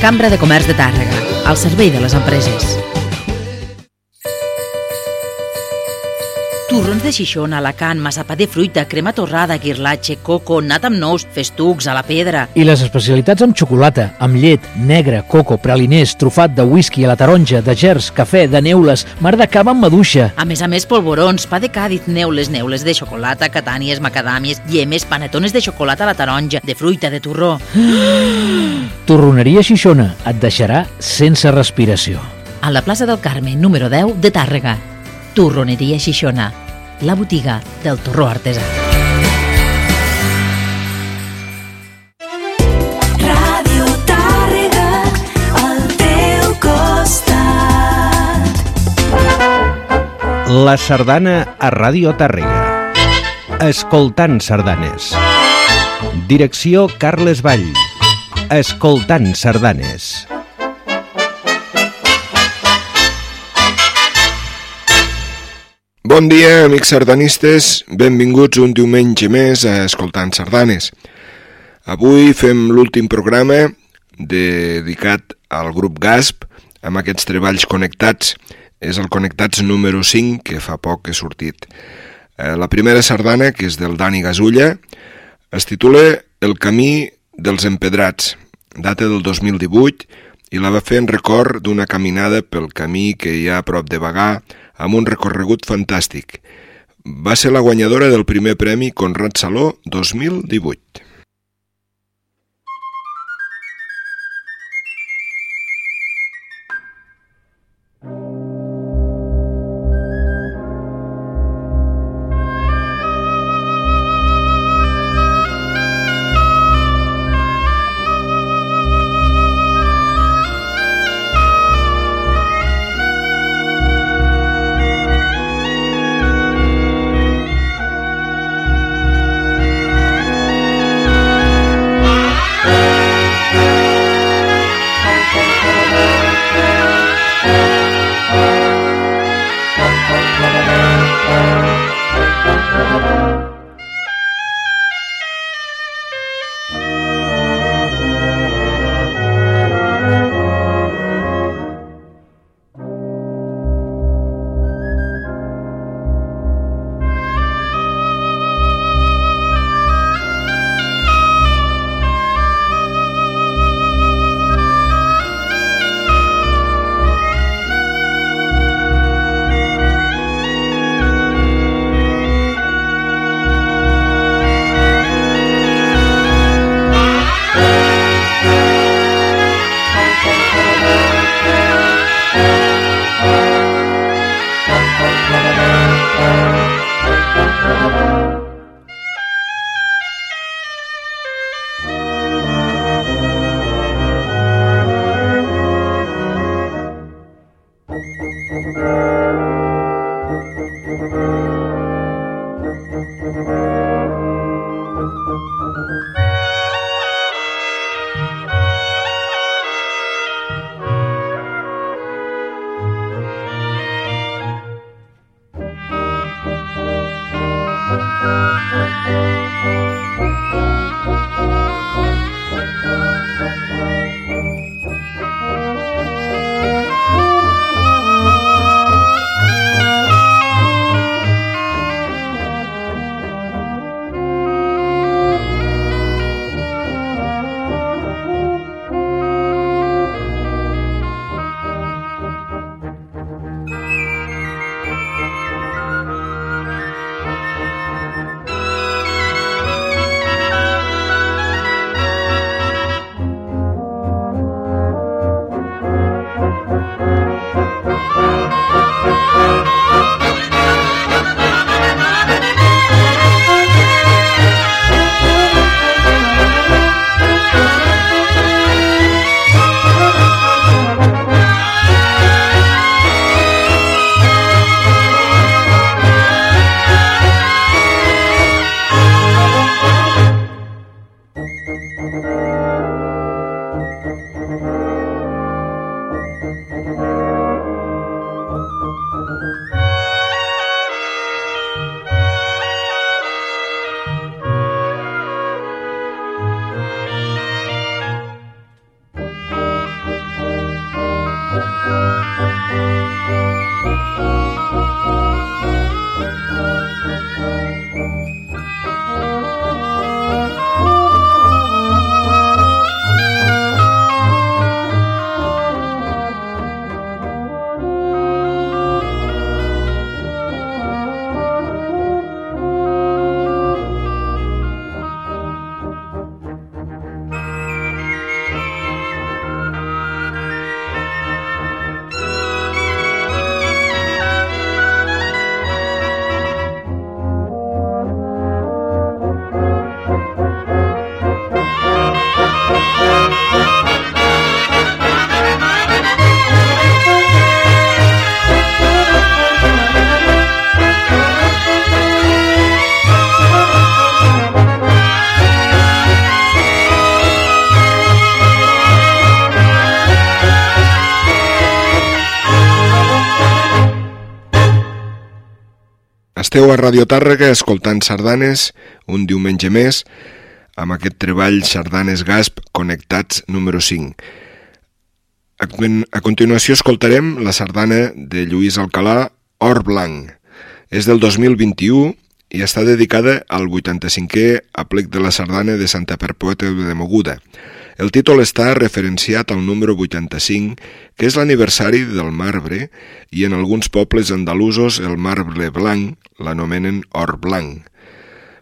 Cambra de Comerç de Tàrrega, al servei de les empreses. Torrons de Xixona, Alacant, massapà de fruita, crema torrada, guirlatge, coco, nat amb nous, festucs, a la pedra. I les especialitats amb xocolata, amb llet, negre, coco, praliners, trufat de whisky a la taronja, de gers, cafè, de neules, mar de cava amb maduixa. A més a més, polvorons, pa de càdid, neules, neules de xocolata, catànies, macadàmies, llemes, panetones de xocolata a la taronja, de fruita, de torró. Torroneria Xixona et deixarà sense respiració. A la plaça del Carme, número 10 de Tàrrega. Torroneria Xixona, la botiga del torró artesà. Ràdio Tàrrega, al teu costat. La sardana a Ràdio Tàrrega. Escoltant sardanes. Direcció Carles Vall. Escoltant sardanes. Bon dia, amics sardanistes. Benvinguts un diumenge més a Escoltant Sardanes. Avui fem l'últim programa dedicat al grup GASP amb aquests treballs connectats. És el Connectats número 5, que fa poc que ha sortit. Eh, La primera sardana, que és del Dani Gasulla, es titula El camí dels empedrats, data del 2018, i la va fer en record d'una caminada pel camí que hi ha a prop de Bagà, amb un recorregut fantàstic. Va ser la guanyadora del primer premi Conrad Saló 2018. Esteu a Radio Tàrrega escoltant sardanes un diumenge més amb aquest treball Sardanes Gasp Connectats número 5. A, continuació escoltarem la sardana de Lluís Alcalà, Or Blanc. És del 2021 i està dedicada al 85è aplec de la sardana de Santa Perpètua de Moguda. El títol està referenciat al número 85, que és l'aniversari del marbre, i en alguns pobles andalusos el marbre blanc l'anomenen or blanc.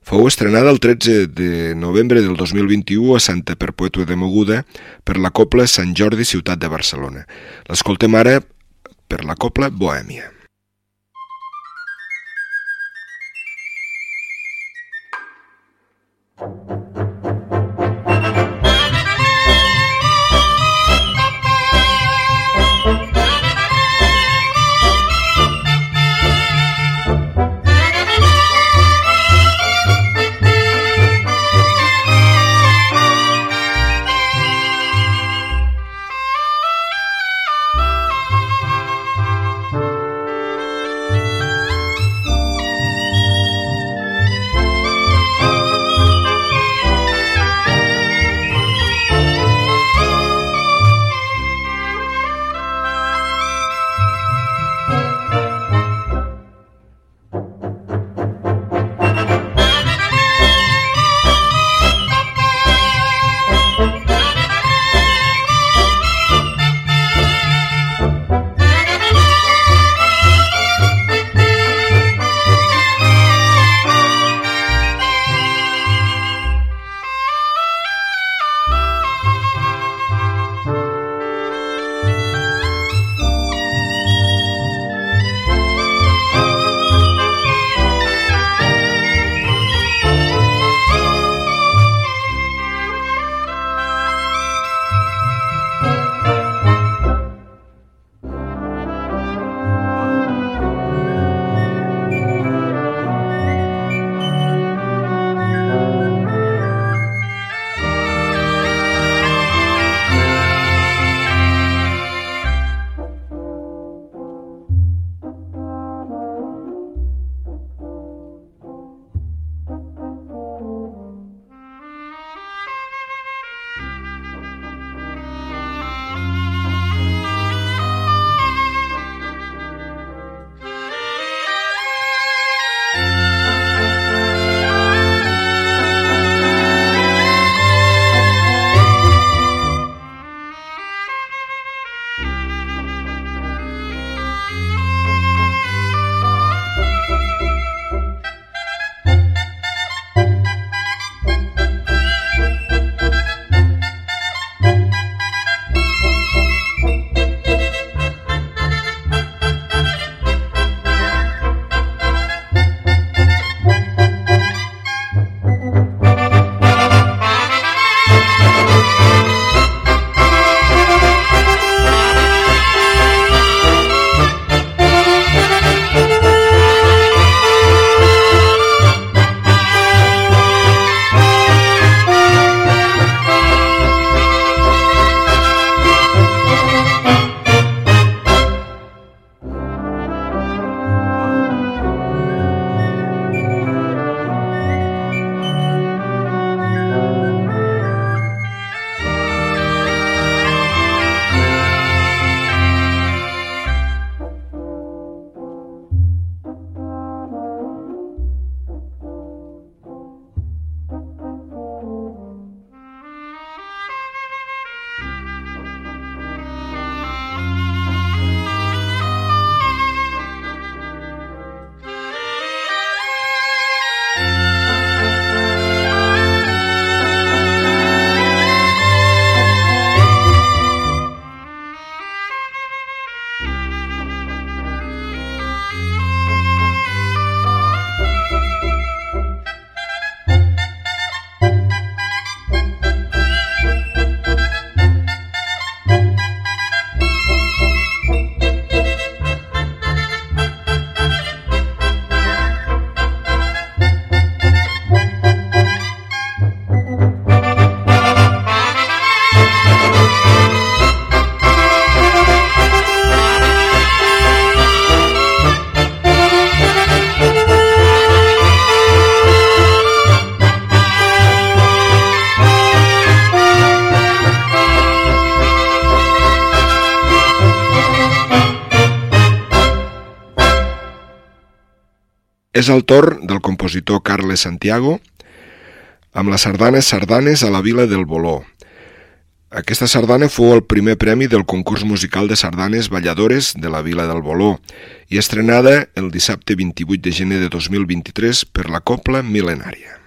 Fou estrenada el 13 de novembre del 2021 a Santa Perpètua de Moguda per la Copla Sant Jordi Ciutat de Barcelona. L'escoltem ara per la Copla Bohèmia. És el torn del compositor Carles Santiago amb la sardana Sardanes a la vila del Boló. Aquesta sardana fou el primer premi del concurs musical de sardanes balladores de la vila del Boló i estrenada el dissabte 28 de gener de 2023 per la Copla Milenària.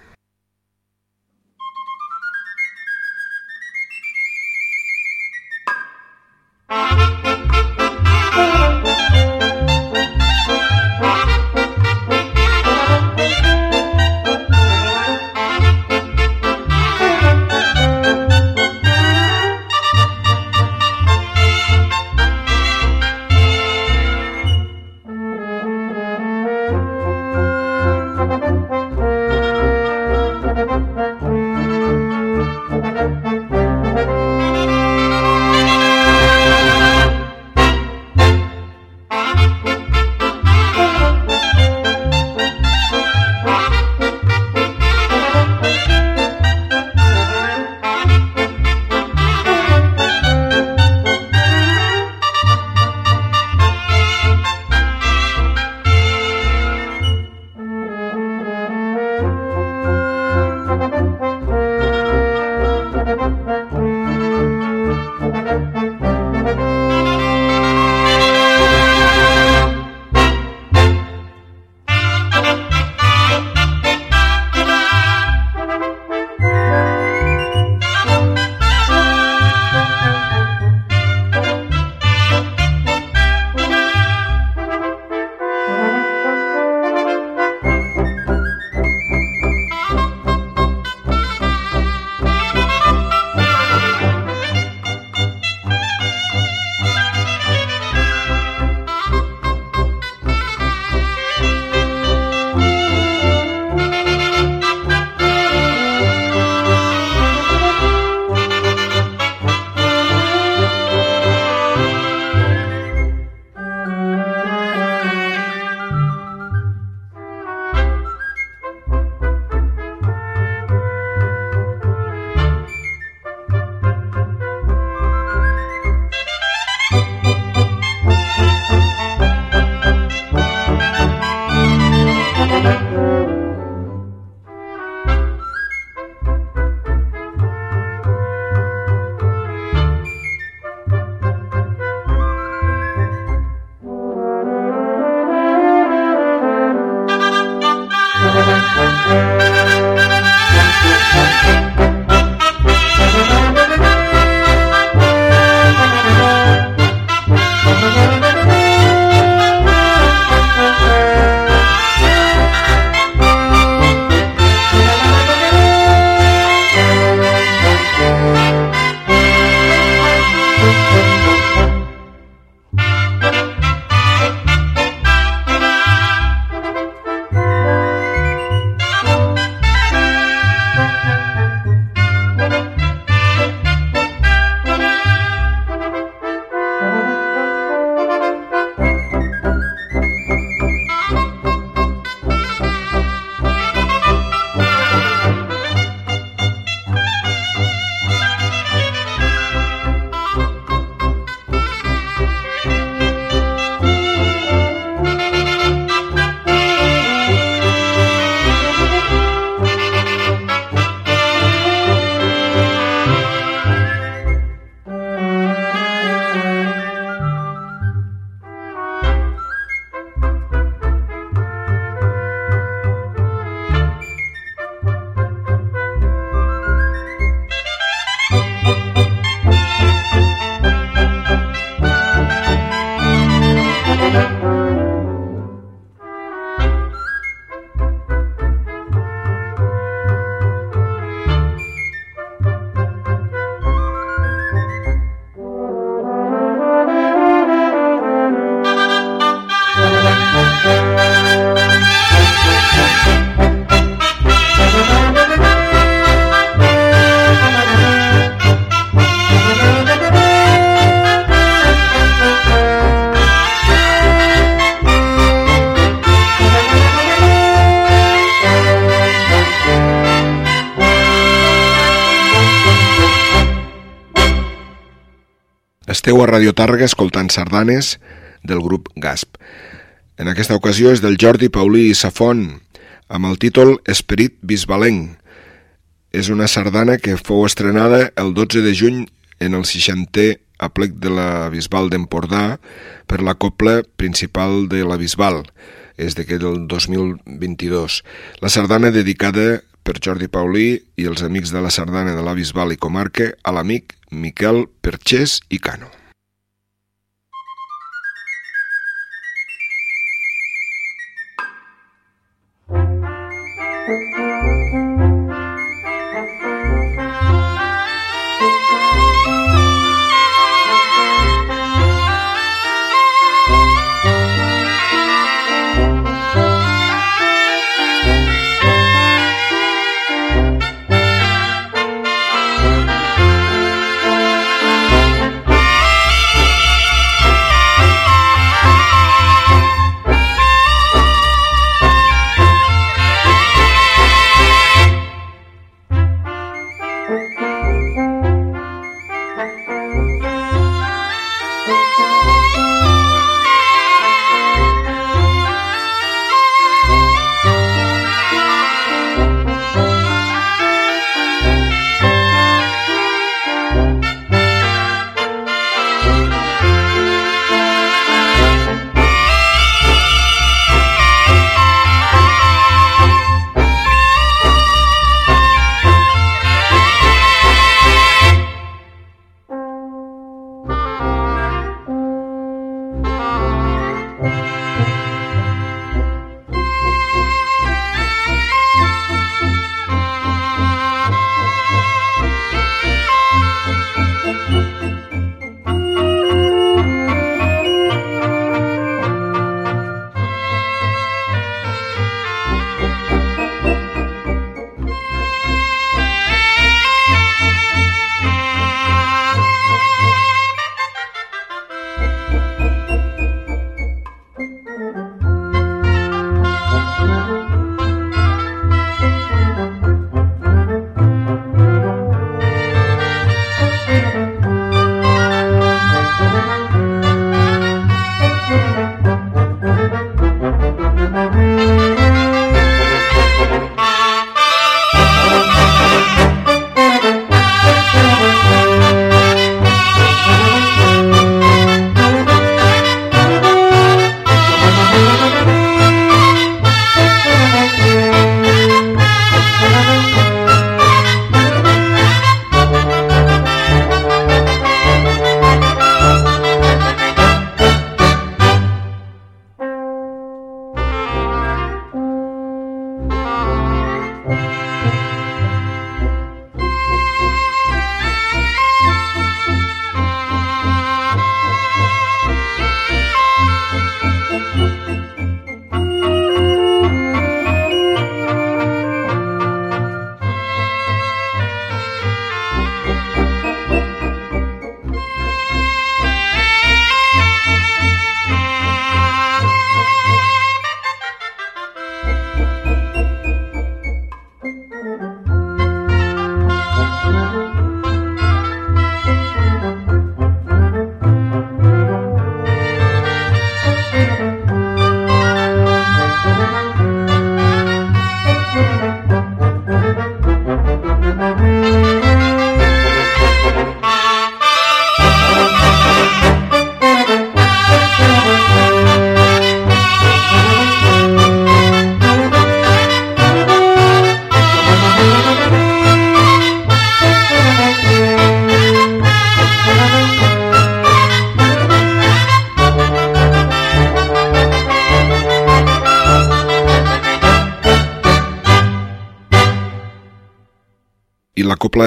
Esteu a Radio Tàrrega escoltant sardanes del grup GASP. En aquesta ocasió és del Jordi Paulí i Safon, amb el títol Esperit Bisbalenc. És una sardana que fou estrenada el 12 de juny en el 60è aplec de la Bisbal d'Empordà per la copla principal de la Bisbal, és d'aquest del 2022. La sardana dedicada per Jordi Paulí i els amics de la sardana de la Bisbal i comarca a l'amic Miquel Perxés i Cano.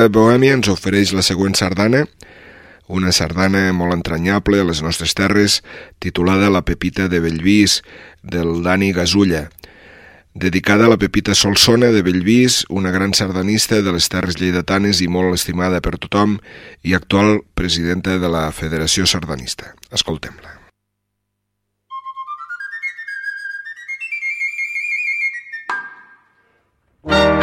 I la Copla Bohèmia ens ofereix la següent sardana, una sardana molt entranyable a les nostres terres, titulada La Pepita de Bellvís, del Dani Gasulla. Dedicada a la Pepita Solsona de Bellvís, una gran sardanista de les terres lleidatanes i molt estimada per tothom i actual presidenta de la Federació Sardanista. Escoltem-la. Thank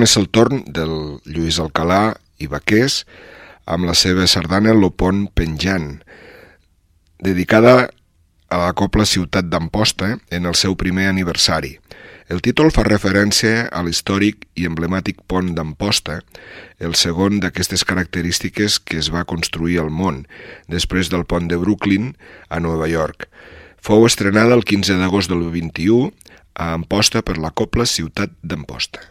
torna a ser el torn del Lluís Alcalà i Baqués amb la seva sardana Lo pont penjant, dedicada a la Copla Ciutat d'Amposta en el seu primer aniversari. El títol fa referència a l'històric i emblemàtic pont d'Amposta, el segon d'aquestes característiques que es va construir al món, després del pont de Brooklyn a Nova York. Fou estrenada el 15 d'agost del 21 a Amposta per la Copla Ciutat d'Amposta.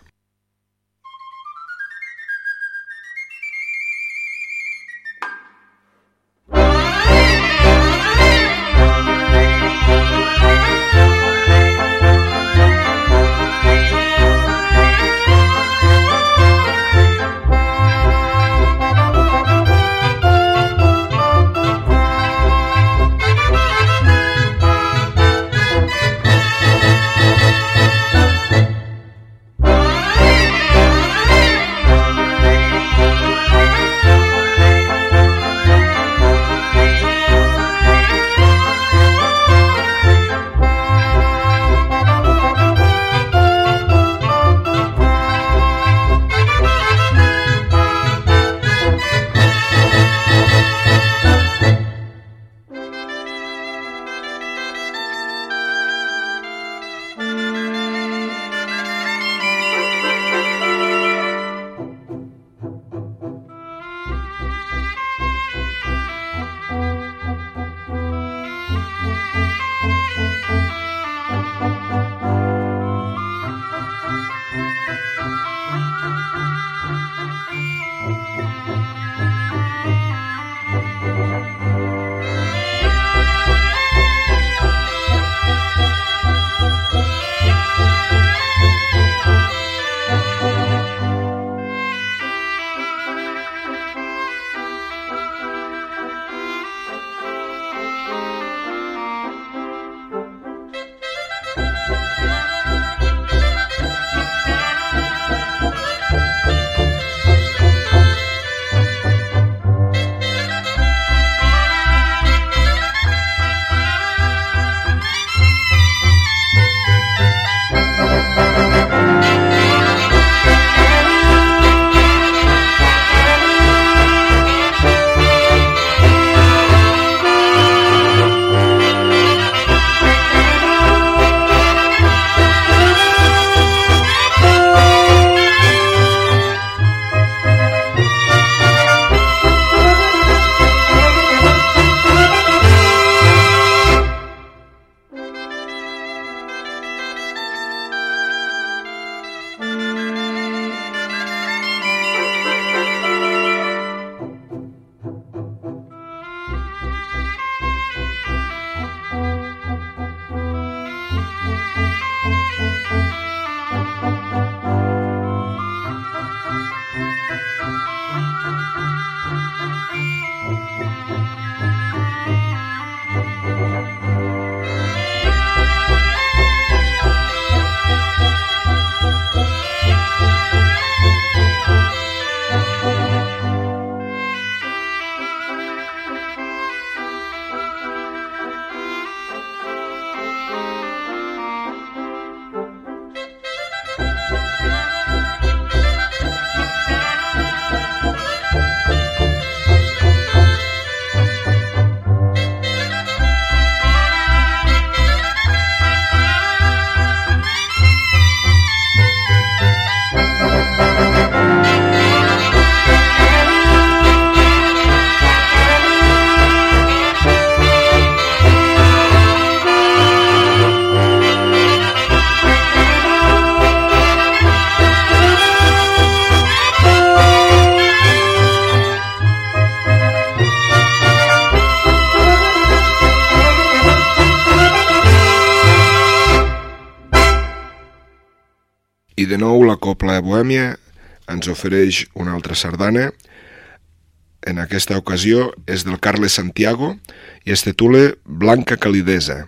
De nou la Copla Bohèmia ens ofereix una altra sardana. En aquesta ocasió és del Carles Santiago i es titula Blanca Calidesa.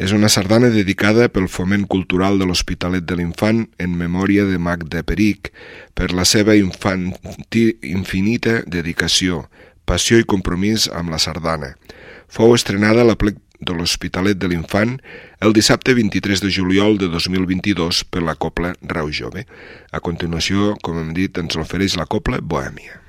És una sardana dedicada pel foment cultural de l'Hospitalet de l'Infant en memòria de Magda Peric per la seva infanti, infinita dedicació, passió i compromís amb la sardana. Fou estrenada a la plec de l'Hospitalet de l'Infant el dissabte 23 de juliol de 2022 per la Copla Rau Jove. A continuació, com hem dit, ens l'ofereix la Copla Bohèmia.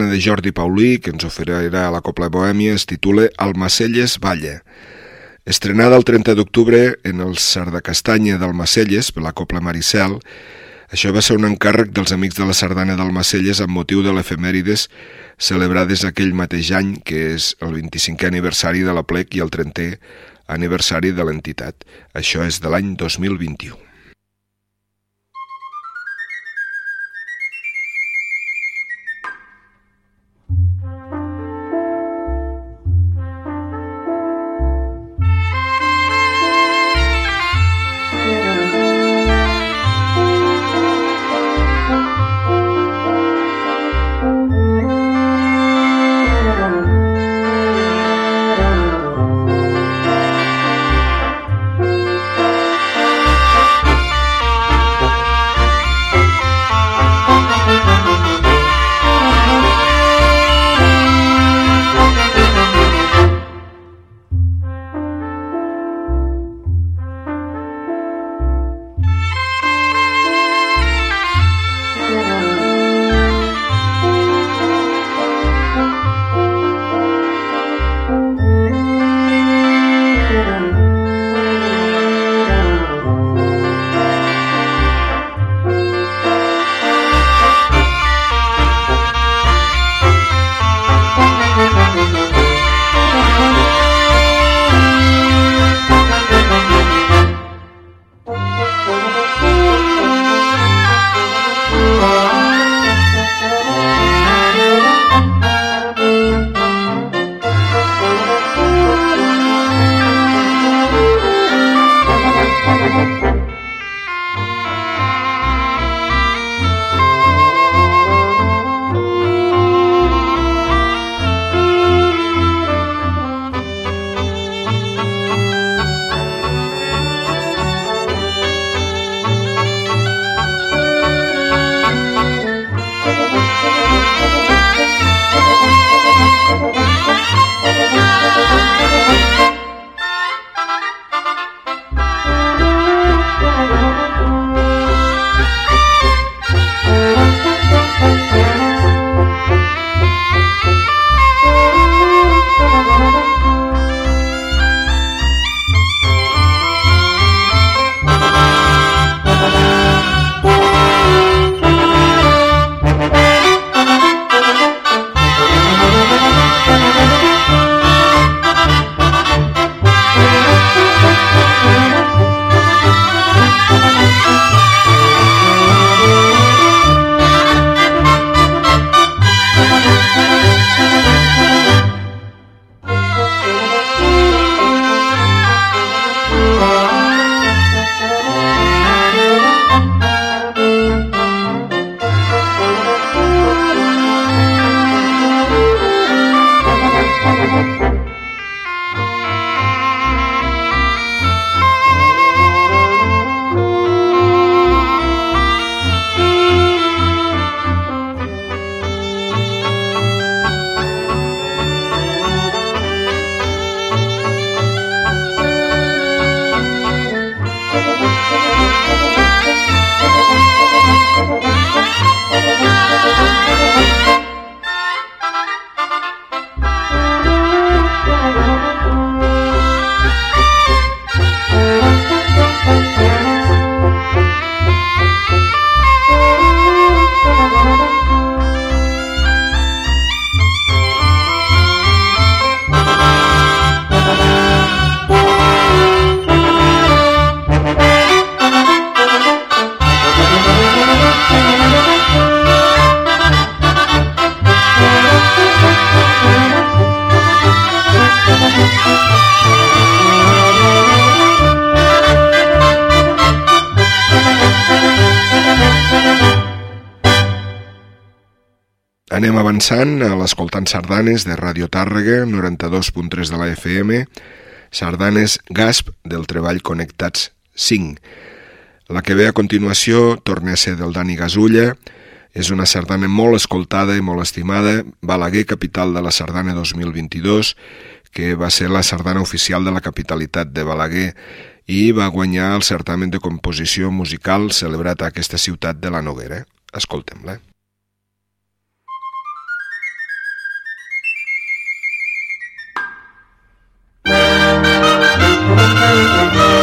La sardana de Jordi Paulí, que ens oferirà a la Copla Bohèmia, es titula Almacelles Balla. Estrenada el 30 d'octubre en el Sardacastanya d'Almacelles per la Copla Maricel, això va ser un encàrrec dels amics de la sardana d'Almacelles amb motiu de l'efemèrides celebrades aquell mateix any, que és el 25è aniversari de la plec i el 30è aniversari de l'entitat. Això és de l'any 2021. Anem avançant a l'escoltant sardanes de Radio Tàrrega, 92.3 de la FM, sardanes Gasp del treball Connectats 5. La que ve a continuació torna a ser del Dani Gasulla, és una sardana molt escoltada i molt estimada, Balaguer, capital de la sardana 2022, que va ser la sardana oficial de la capitalitat de Balaguer i va guanyar el certamen de composició musical celebrat a aquesta ciutat de la Noguera. Escoltem-la. Thank you.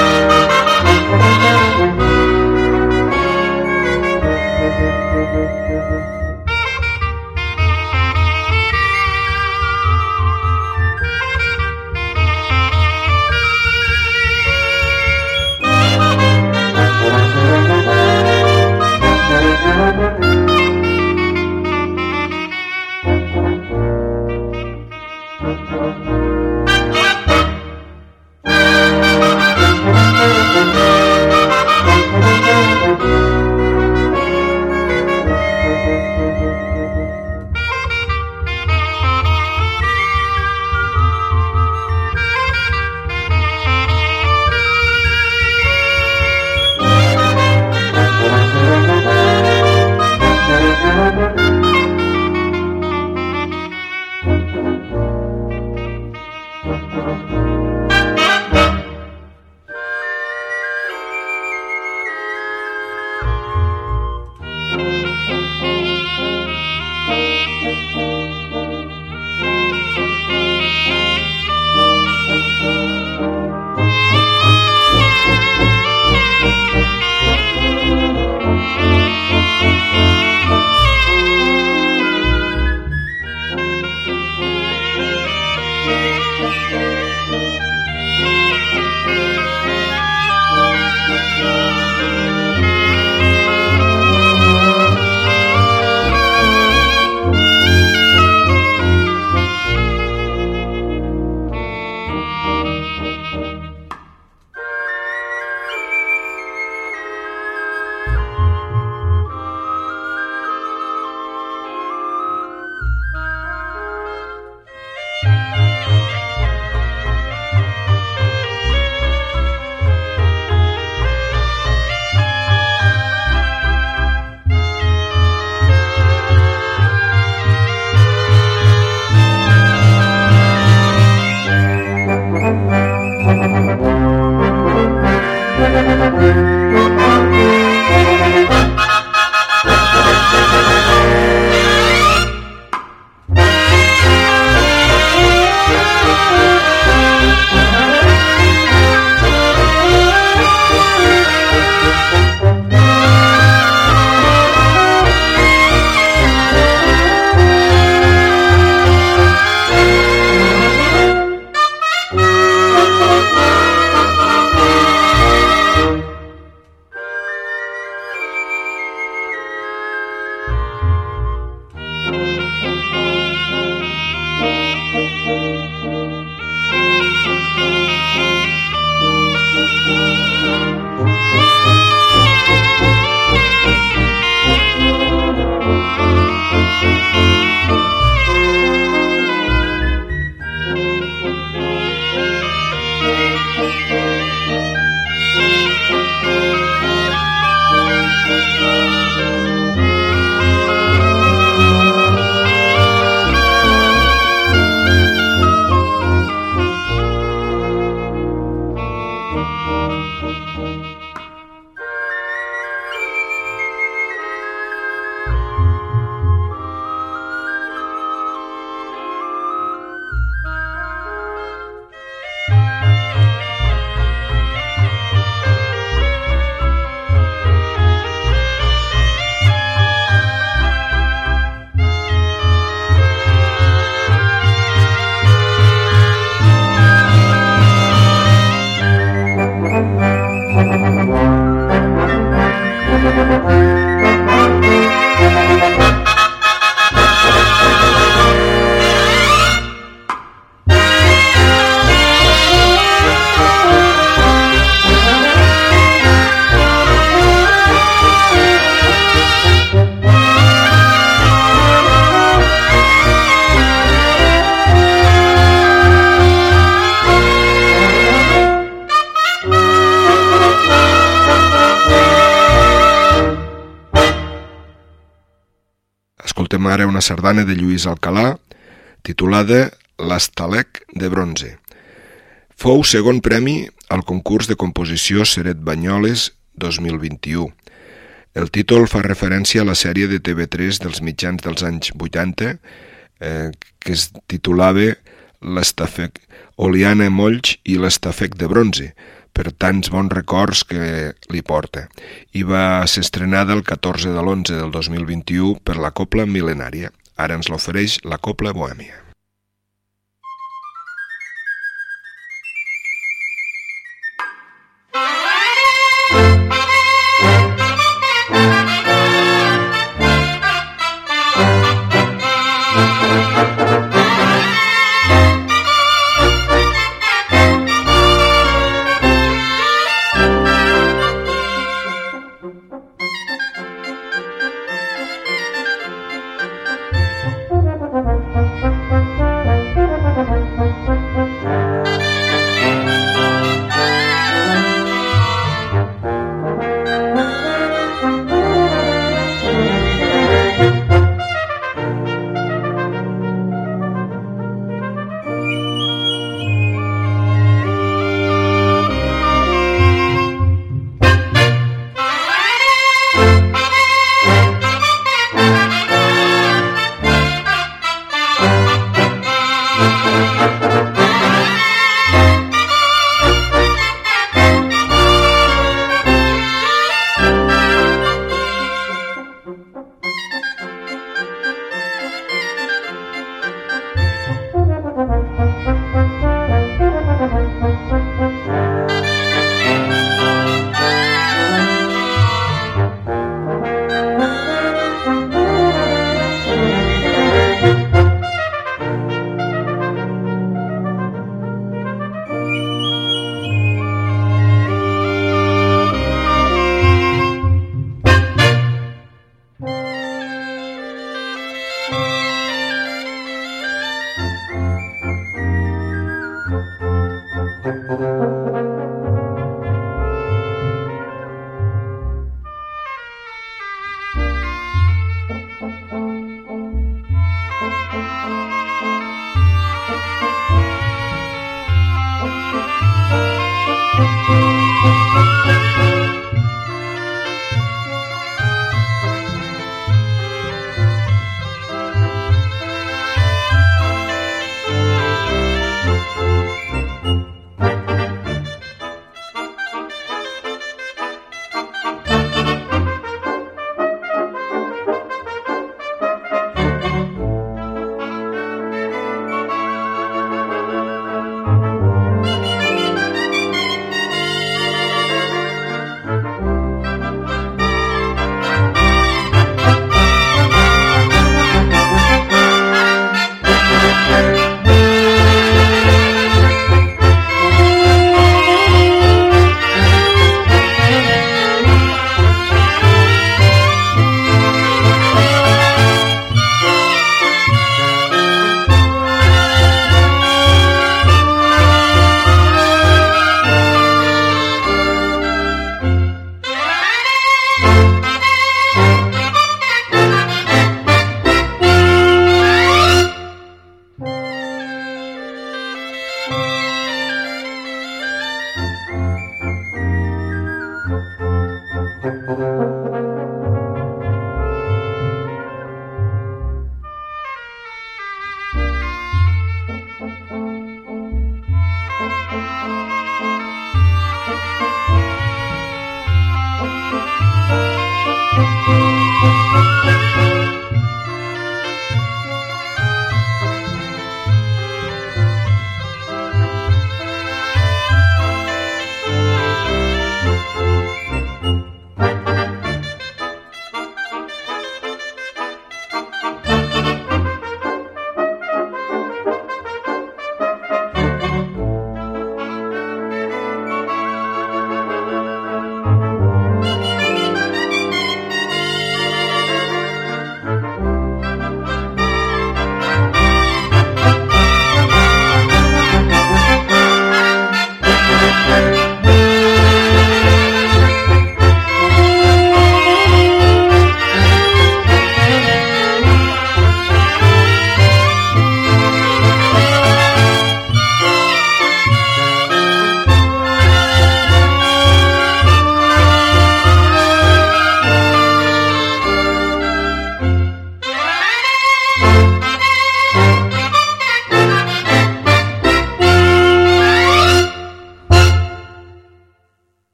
Sardana de Lluís Alcalà, titulada L'Estalec de Bronze. Fou segon premi al concurs de composició Seret Banyoles 2021. El títol fa referència a la sèrie de TV3 dels mitjans dels anys 80 eh, que es titulava L'Estafec Oliana Molls i l'Estafec de Bronze, per tants bons records que li porta, i va ser estrenada el 14 de l'11 del 2021 per la Copla Mil·lenària. Ara ens l'ofereix la Copla Bohèmia.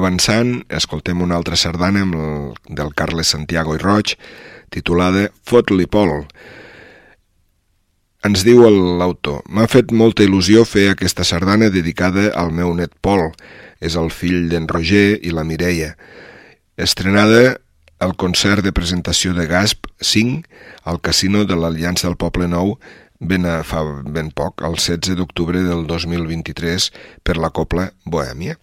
Avançant, escoltem una altra sardana amb el, del Carles Santiago i Roig, titulada Fot-li Pol. Ens diu l'autor, m'ha fet molta il·lusió fer aquesta sardana dedicada al meu net Pol, és el fill d'en Roger i la Mireia. Estrenada al concert de presentació de Gasp 5 al Casino de l'Aliança del Poble Nou ben a, fa ben poc, el 16 d'octubre del 2023 per la Copla Bohèmia.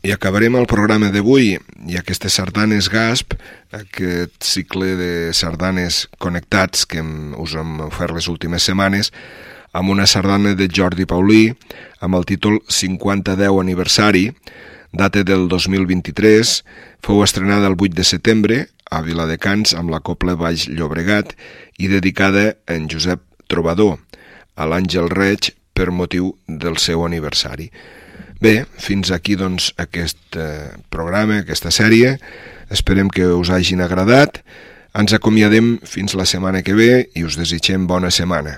I acabarem el programa d'avui i aquestes sardanes GASP, aquest cicle de sardanes connectats que hem, us hem ofert les últimes setmanes, amb una sardana de Jordi Paulí amb el títol 50-10 aniversari, data del 2023, fou estrenada el 8 de setembre a Viladecans amb la Copla Baix Llobregat i dedicada a en Josep Trobador, a l'Àngel Reig per motiu del seu aniversari. Bé, fins aquí doncs aquest eh, programa, aquesta sèrie. Esperem que us hagin agradat. Ens acomiadem fins la setmana que ve i us desitgem bona setmana.